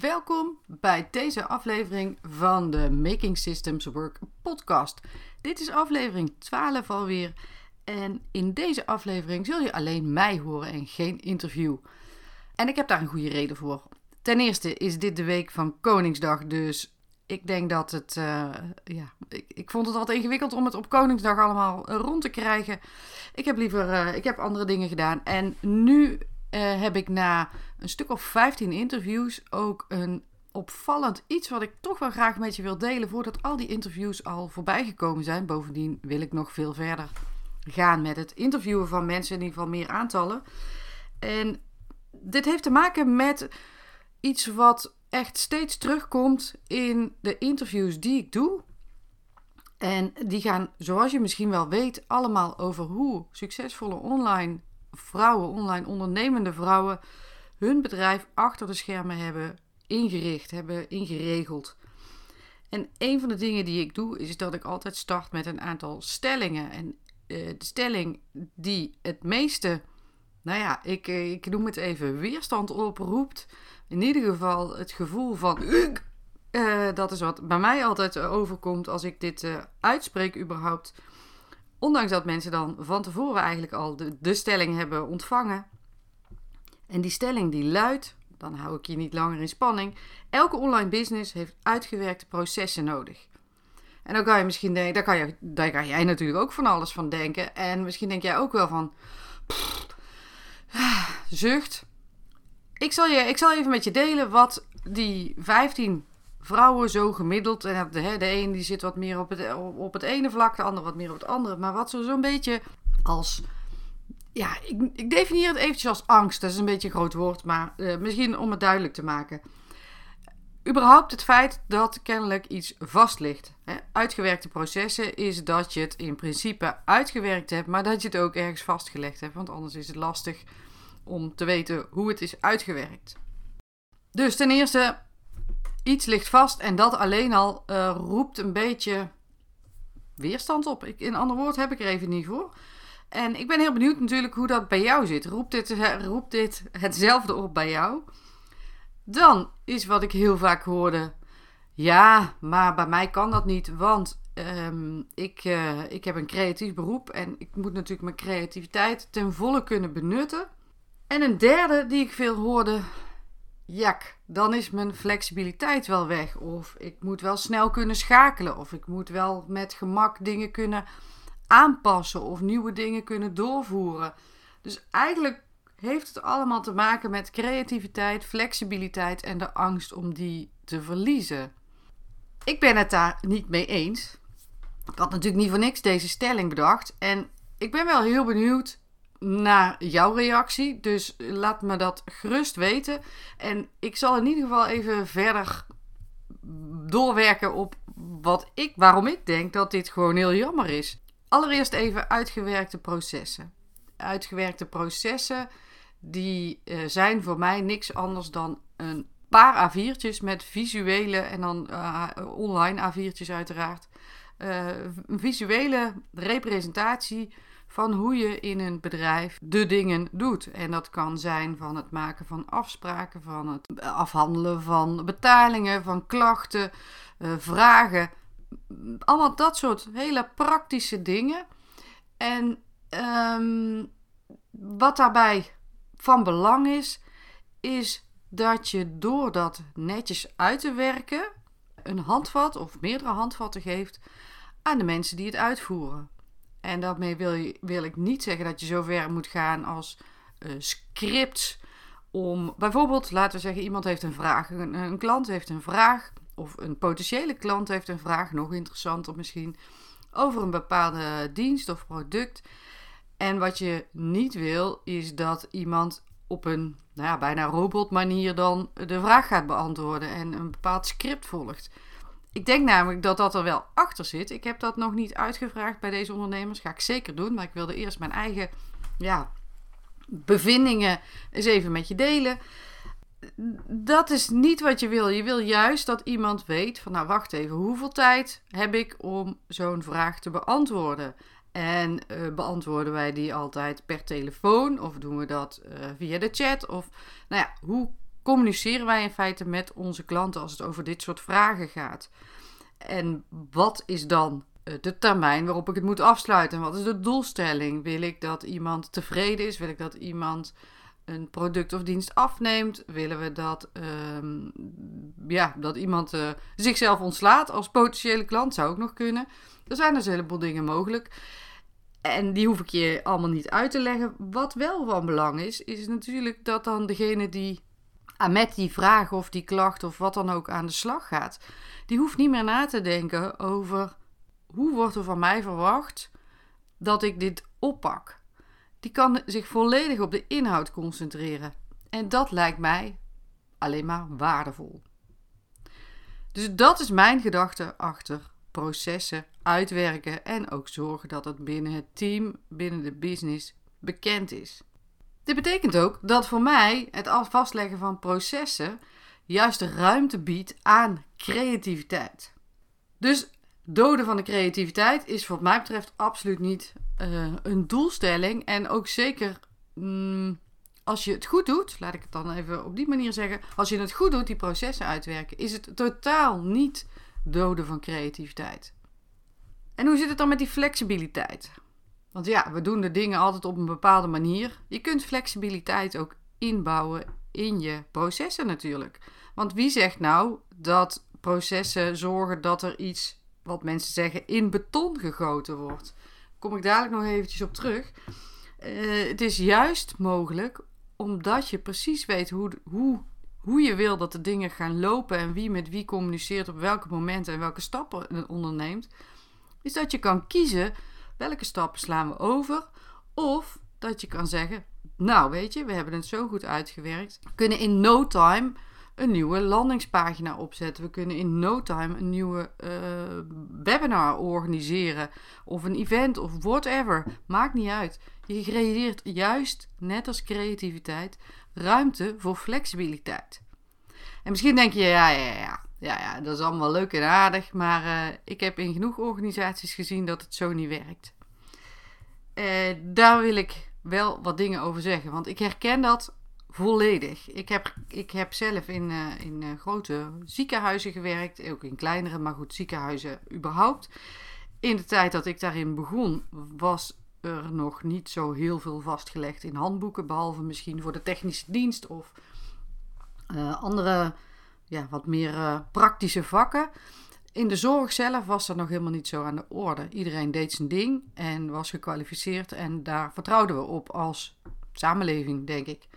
Welkom bij deze aflevering van de Making Systems Work podcast. Dit is aflevering 12 alweer. En in deze aflevering zul je alleen mij horen en geen interview. En ik heb daar een goede reden voor. Ten eerste is dit de week van Koningsdag, dus ik denk dat het. Uh, ja, ik, ik, vond het altijd ingewikkeld om het op Koningsdag allemaal rond te krijgen. Ik heb liever. Uh, ik heb andere dingen gedaan. En nu uh, heb ik na een stuk of 15 interviews ook een opvallend iets wat ik toch wel graag met je wil delen voordat al die interviews al voorbij gekomen zijn. Bovendien wil ik nog veel verder gaan met het interviewen van mensen, in ieder geval meer aantallen. En dit heeft te maken met iets wat echt steeds terugkomt in de interviews die ik doe. En die gaan, zoals je misschien wel weet, allemaal over hoe succesvolle online vrouwen, online ondernemende vrouwen, hun bedrijf achter de schermen hebben ingericht, hebben ingeregeld. En een van de dingen die ik doe, is dat ik altijd start met een aantal stellingen. En uh, de stelling die het meeste, nou ja, ik, eh, ik noem het even, weerstand oproept. In ieder geval het gevoel van. Uh, dat is wat bij mij altijd overkomt als ik dit uitspreek, überhaupt. Ondanks dat mensen dan van tevoren eigenlijk al de, de stelling hebben ontvangen. En die stelling die luidt, dan hou ik je niet langer in spanning. Elke online business heeft uitgewerkte processen nodig. En dan kan je misschien denken, daar kan, je, daar kan jij natuurlijk ook van alles van denken. En misschien denk jij ook wel van, pff, zucht. Ik zal, je, ik zal even met je delen wat die 15 vrouwen zo gemiddeld. En de, de een die zit wat meer op het, op het ene vlak, de ander wat meer op het andere. Maar wat zo zo'n beetje als. Ja, ik, ik definieer het eventjes als angst. Dat is een beetje een groot woord, maar uh, misschien om het duidelijk te maken. Überhaupt het feit dat kennelijk iets vast ligt. Uitgewerkte processen is dat je het in principe uitgewerkt hebt, maar dat je het ook ergens vastgelegd hebt. Want anders is het lastig om te weten hoe het is uitgewerkt. Dus ten eerste, iets ligt vast en dat alleen al uh, roept een beetje weerstand op. Ik, in ander woord heb ik er even niet voor. En ik ben heel benieuwd natuurlijk hoe dat bij jou zit. Roept dit, roept dit hetzelfde op bij jou? Dan is wat ik heel vaak hoorde. Ja, maar bij mij kan dat niet, want um, ik, uh, ik heb een creatief beroep en ik moet natuurlijk mijn creativiteit ten volle kunnen benutten. En een derde die ik veel hoorde, jak, dan is mijn flexibiliteit wel weg. Of ik moet wel snel kunnen schakelen. Of ik moet wel met gemak dingen kunnen aanpassen. Of nieuwe dingen kunnen doorvoeren. Dus eigenlijk heeft het allemaal te maken met creativiteit, flexibiliteit en de angst om die te verliezen. Ik ben het daar niet mee eens. Ik had natuurlijk niet voor niks deze stelling bedacht. En ik ben wel heel benieuwd naar jouw reactie. Dus laat me dat gerust weten. En ik zal in ieder geval even verder doorwerken op wat ik, waarom ik denk dat dit gewoon heel jammer is. Allereerst even uitgewerkte processen. Uitgewerkte processen die uh, zijn voor mij niks anders dan een paar A4'tjes met visuele en dan uh, online A4'tjes uiteraard. Uh, een visuele representatie van hoe je in een bedrijf de dingen doet. En dat kan zijn van het maken van afspraken, van het afhandelen van betalingen, van klachten, uh, vragen. Allemaal dat soort hele praktische dingen. En um, wat daarbij van belang is, is dat je door dat netjes uit te werken een handvat of meerdere handvatten geeft aan de mensen die het uitvoeren. En daarmee wil, wil ik niet zeggen dat je zo ver moet gaan als uh, scripts om bijvoorbeeld, laten we zeggen, iemand heeft een vraag, een, een, klant heeft een vraag, of een potentiële klant heeft een vraag, nog interessanter misschien, over een bepaalde dienst of product. En wat je niet wil, is dat iemand op een nou ja, bijna robotmanier dan de vraag gaat beantwoorden en een bepaald script volgt. Ik denk namelijk dat dat er wel achter zit. Ik heb dat nog niet uitgevraagd bij deze ondernemers. Ga ik zeker doen. Maar ik wilde eerst mijn eigen ja, bevindingen eens even met je delen. Dat is niet wat je wil. Je wil juist dat iemand weet van nou wacht even, hoeveel tijd heb ik om zo'n vraag te beantwoorden? En uh, beantwoorden wij die altijd per telefoon of doen we dat uh, via de chat? Of nou ja, hoe communiceren wij in feite met onze klanten als het over dit soort vragen gaat. En wat is dan eh, de termijn waarop ik het moet afsluiten? Wat is de doelstelling? Wil ik dat iemand tevreden is? Wil ik dat iemand een product of dienst afneemt? Willen we dat, ehm, ja, dat iemand uh, zichzelf ontslaat als potentiële klant? Zou ook nog kunnen. Er zijn dus een heleboel dingen mogelijk. En die hoef ik je allemaal niet uit te leggen. Wat wel van belang is, is natuurlijk dat dan degene die met die vraag of die klacht of wat dan ook aan de slag gaat, die hoeft niet meer na te denken over hoe wordt er van mij verwacht dat ik dit oppak. Die kan zich volledig op de inhoud concentreren. En dat lijkt mij alleen maar waardevol. Dus dat is mijn gedachte achter processen uitwerken en ook zorgen dat het binnen het team, binnen de business bekend is. Dit betekent ook dat voor mij het vastleggen van processen juist ruimte biedt aan creativiteit. Dus doden van de creativiteit is wat mij betreft absoluut niet uh, een doelstelling. En ook zeker mm, als je het goed doet, laat ik het dan even op die manier zeggen. Als je het goed doet, die processen uitwerken, is het totaal niet doden van creativiteit. En hoe zit het dan met die flexibiliteit? Want ja, we doen de dingen altijd op een bepaalde manier. Je kunt flexibiliteit ook inbouwen in je processen natuurlijk. Want wie zegt nou dat processen zorgen dat er iets, wat mensen zeggen, in beton gegoten wordt? Kom ik dadelijk nog eventjes op terug. Uh, het is juist mogelijk omdat je precies weet hoe, hoe, hoe je wil dat de dingen gaan lopen en wie met wie communiceert op welke momenten en welke stappen onderneemt, is dat je kan kiezen welke stappen slaan we over. Of dat je kan zeggen, nou weet je, we hebben het zo goed uitgewerkt. We kunnen in no time een nieuwe landingspagina opzetten. We kunnen in no time een nieuwe uh, webinar organiseren. Of een event of whatever. Maakt niet uit. Je creëert juist, net als creativiteit, ruimte voor flexibiliteit. En misschien denk je, ja, ja, ja, ja, ja dat is allemaal leuk en aardig. Maar uh, ik heb in genoeg organisaties gezien dat het zo niet werkt. Uh, daar wil ik wel wat dingen over zeggen. Want ik herken dat volledig. Ik heb, ik heb zelf in, uh, in grote ziekenhuizen gewerkt. Ook in kleinere, maar goed, ziekenhuizen überhaupt. In de tijd dat ik daarin begon, was er nog niet zo heel veel vastgelegd in handboeken. Behalve misschien voor de technische dienst of andere, ja, wat meer praktische vakken. In de zorg zelf was dat nog helemaal niet zo aan de orde. Iedereen deed zijn ding en was gekwalificeerd en daar vertrouwden we op als samenleving, denk ik.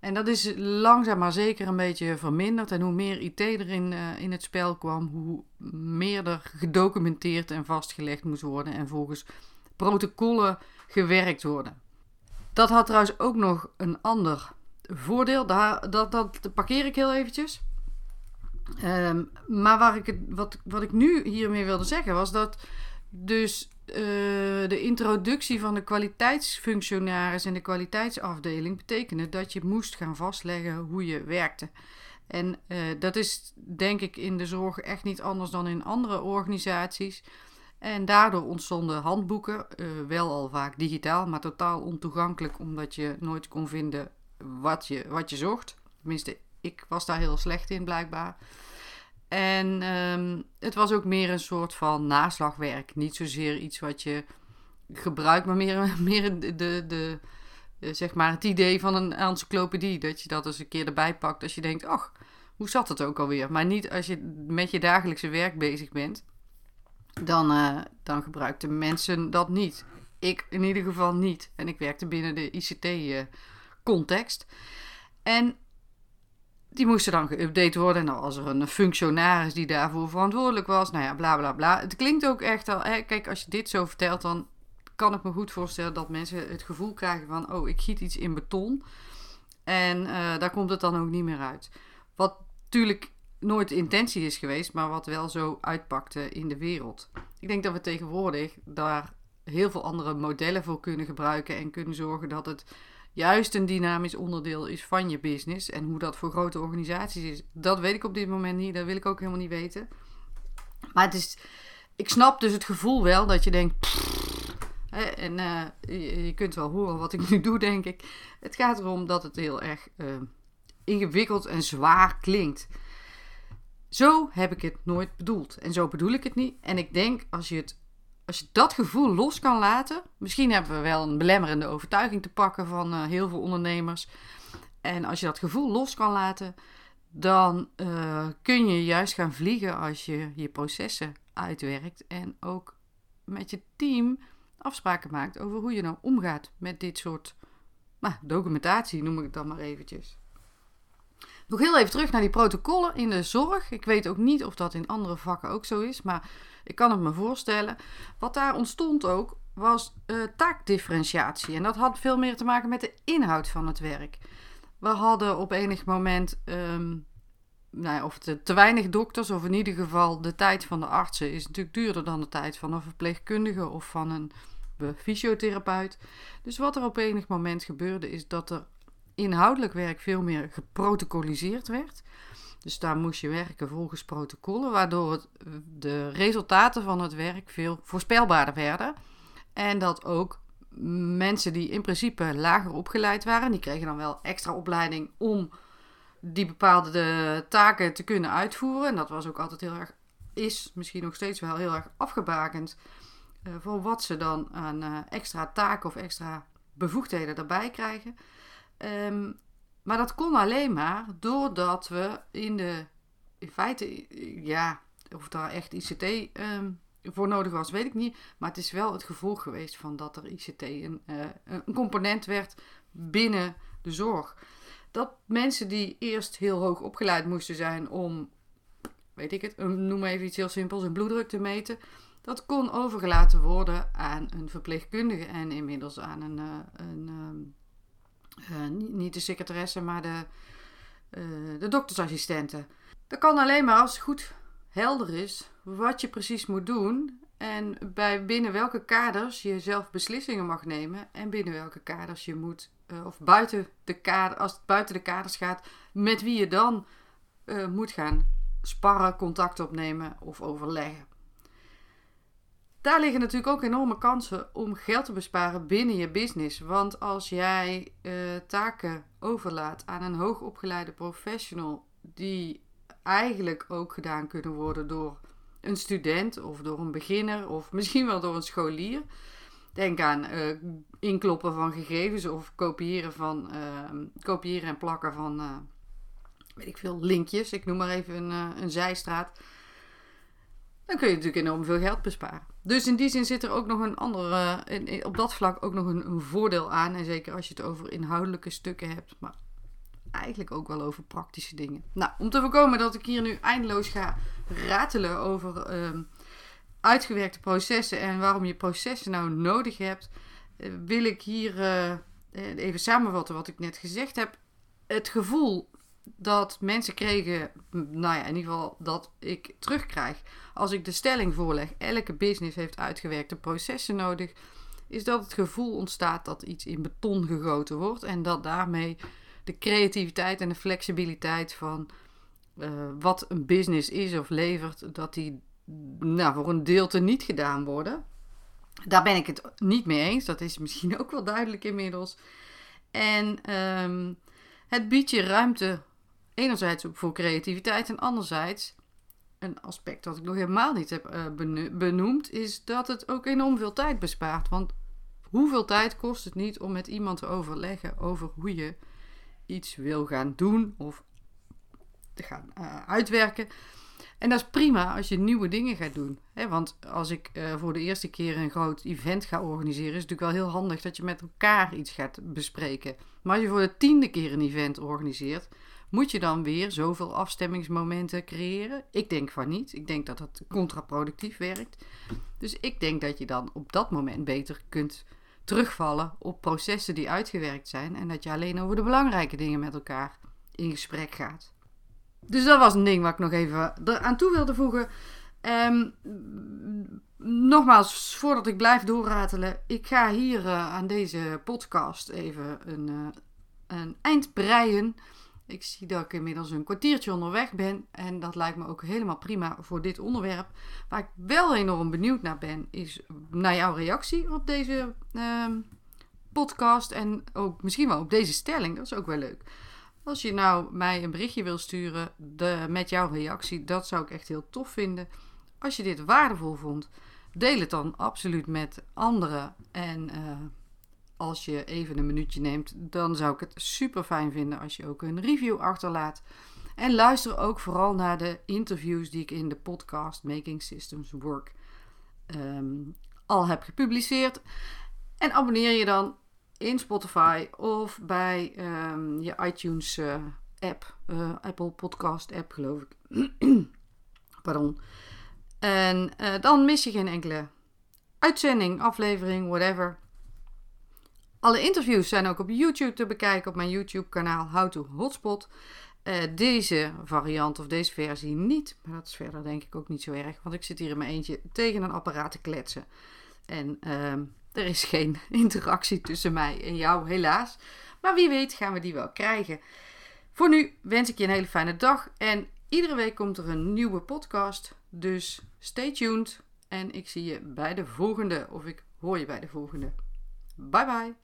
En dat is langzaam maar zeker een beetje verminderd. En hoe meer IT erin uh, in het spel kwam, hoe meer er gedocumenteerd en vastgelegd moest worden en volgens protocollen gewerkt worden. Dat had trouwens ook nog een ander voordeel. Daar, dat, dat parkeer ik heel eventjes. Um, maar wat, wat ik nu hiermee wilde zeggen was dat dus uh, de introductie van de kwaliteitsfunctionaris en de kwaliteitsafdeling betekende dat je moest gaan vastleggen hoe je werkte. En uh, dat is denk ik in de zorg echt niet anders dan in andere organisaties. En daardoor ontstonden handboeken, uh, wel al vaak digitaal, maar totaal ontoegankelijk, omdat je nooit kon vinden wat je, wat je zocht. Tenminste, ik was daar heel slecht in blijkbaar. En um, het was ook meer een soort van naslagwerk. Niet zozeer iets wat je gebruikt, maar meer, meer de, de, de, zeg maar het idee van een encyclopedie. Dat je dat eens een keer erbij pakt als je denkt, ach, hoe zat het ook alweer? Maar niet als je met je dagelijkse werk bezig bent. Dan, uh, dan gebruikten mensen dat niet. Ik in ieder geval niet. En ik werkte binnen de ICT-context. Eh, en die moesten dan geüpdate worden. En dan was er een functionaris die daarvoor verantwoordelijk was. Nou ja, bla bla bla. Het klinkt ook echt al. Hè, kijk, als je dit zo vertelt, dan kan ik me goed voorstellen dat mensen het gevoel krijgen van: oh, ik giet iets in beton. En uh, daar komt het dan ook niet meer uit. Wat natuurlijk nooit de intentie is geweest, maar wat wel zo uitpakte in de wereld. Ik denk dat we tegenwoordig daar heel veel andere modellen voor kunnen gebruiken en kunnen zorgen dat het juist een dynamisch onderdeel is van je business. En hoe dat voor grote organisaties is, dat weet ik op dit moment niet. Dat wil ik ook helemaal niet weten. Maar het is, ik snap dus het gevoel wel dat je denkt. en uh, je, kunt wel horen wat ik nu doe, denk ik. Het gaat erom dat het heel erg uh, ingewikkeld en zwaar klinkt. Zo heb ik het nooit bedoeld. En zo bedoel ik het niet. En ik denk als je, het, als je dat gevoel los kan laten. Misschien hebben we wel een belemmerende overtuiging te pakken van uh, heel veel ondernemers. En als je dat gevoel los kan laten, dan uh, kun je juist gaan vliegen als je je processen uitwerkt. En ook met je team afspraken maakt over hoe je nou omgaat met dit soort nou, documentatie, noem ik het dan maar eventjes. Nog heel even terug naar die protocollen in de zorg. Ik weet ook niet of dat in andere vakken ook zo is, maar ik kan het me voorstellen. Wat daar ontstond ook, was uh, taakdifferentiatie. En dat had veel meer te maken met de inhoud van het werk. We hadden op enig moment, um, nou ja, of te weinig dokters, of in ieder geval de tijd van de artsen is natuurlijk duurder dan de tijd van een verpleegkundige of van een fysiotherapeut. Dus wat er op enig moment gebeurde, is dat er inhoudelijk werk veel meer geprotocoliseerd werd. Dus daar moest je werken volgens protocollen, waardoor de resultaten van het werk veel voorspelbaarder werden. En dat ook mensen die in principe lager opgeleid waren, die kregen dan wel extra opleiding om die bepaalde taken te kunnen uitvoeren. En dat was ook altijd heel erg, is misschien nog steeds wel heel erg afgebakend uh, voor wat ze dan aan uh, extra taken of extra bevoegdheden erbij krijgen. Um, maar dat kon alleen maar doordat we in de, in feite, ja, of daar echt ICT ehm, voor nodig was, weet ik niet. Maar het is wel het gevolg geweest van dat er ICT een, uh, een component werd binnen de zorg. Dat mensen die eerst heel hoog opgeleid moesten zijn om, weet ik het, noem even iets heel simpels, een bloeddruk te meten. Dat kon overgelaten worden aan een verpleegkundige en inmiddels aan een, uh, een um, uh, niet de secretaresse, maar de, uh, de doktersassistenten. Dat kan alleen maar als het goed helder is wat je precies moet doen en bij binnen welke kaders je zelf beslissingen mag nemen en binnen welke kaders je moet, uh, of buiten de kader, als het buiten de kaders gaat, met wie je dan moet gaan sparren, contact opnemen of overleggen. Daar liggen natuurlijk ook enorme kansen om geld te besparen binnen je business. Want als jij uh, taken overlaat aan een hoogopgeleide professional, die eigenlijk ook gedaan kunnen worden door een student of door een beginner of misschien wel door een scholier. Denk aan uh, inkloppen van gegevens of kopiëren, van, uh, kopiëren en plakken van, uh, weet ik veel, linkjes. Ik noem maar even een, een zijstraat. Dan kun je natuurlijk enorm veel geld besparen. Dus in die zin zit er ook nog een andere, in, op dat vlak ook nog een, voordeel aan. En zeker als je het over inhoudelijke stukken hebt, maar eigenlijk ook wel over praktische dingen. Nou, om te voorkomen dat ik hier nu eindeloos ga ratelen over uh, uitgewerkte processen en waarom je processen nou nodig hebt, uh, wil ik hier uh, even samenvatten wat ik net gezegd heb. Het gevoel dat mensen kregen, nou ja, in ieder geval dat ik terugkrijg als ik de stelling voorleg. Elke business heeft uitgewerkte processen nodig. Is dat het gevoel ontstaat dat iets in beton gegoten wordt en dat daarmee de creativiteit en de flexibiliteit van uh, wat een business is of levert, dat die nou, voor een deel te niet gedaan worden. Daar ben ik het niet mee eens. Dat is misschien ook wel duidelijk inmiddels. En um, het biedt je ruimte enerzijds voor creativiteit en anderzijds een aspect dat ik nog helemaal niet heb uh, benoemd, is dat het ook enorm veel tijd bespaart. Want hoeveel tijd kost het niet om met iemand te overleggen over hoe je iets wil gaan doen of te gaan uh, uitwerken? En dat is prima als je nieuwe dingen gaat doen. Want als ik uh, voor de eerste keer een groot event ga organiseren, is het natuurlijk wel heel handig dat je met elkaar iets gaat bespreken. Maar als je voor de tiende keer een event organiseert, moet je dan weer zoveel afstemmingsmomenten creëren? Ik denk van niet. Ik denk dat dat contraproductief werkt. Dus ik denk dat je dan op dat moment beter kunt terugvallen op processen die uitgewerkt zijn en dat je alleen over de belangrijke dingen met elkaar in gesprek gaat. Dus dat was een ding wat ik nog even aan toe wilde voegen. Um, nogmaals, voordat ik blijf doorratelen, ik ga hier uh, aan deze podcast even een, uh, een eind breien. Ik zie dat ik inmiddels een kwartiertje onderweg ben. En dat lijkt me ook helemaal prima voor dit onderwerp. Waar ik wel enorm benieuwd naar ben, is naar jouw reactie op deze uh, podcast. En ook misschien wel op deze stelling. Dat is ook wel leuk. Als je nou mij een berichtje wil sturen de, met jouw reactie, dat zou ik echt heel tof vinden. Als je dit waardevol vond, deel het dan absoluut met anderen. En uh, als je even een minuutje neemt, dan zou ik het super fijn vinden als je ook een review achterlaat. En luister ook vooral naar de interviews die ik in de podcast Making Systems Work um, al heb gepubliceerd. En abonneer je dan in Spotify of bij um, je iTunes uh, app, uh, Apple Podcast app geloof ik. Pardon. En uh, dan mis je geen enkele uitzending, aflevering, whatever. Alle interviews zijn ook op YouTube te bekijken op mijn YouTube kanaal How to Hotspot. Uh, deze variant of deze versie niet. Maar dat is verder denk ik ook niet zo erg. Want ik zit hier in mijn eentje tegen een apparaat te kletsen. En uh, er is geen interactie tussen mij en jou, helaas. Maar wie weet gaan we die wel krijgen. Voor nu wens ik je een hele fijne dag. En iedere week komt er een nieuwe podcast. Dus stay tuned. En ik zie je bij de volgende. Of ik hoor je bij de volgende. Bye bye.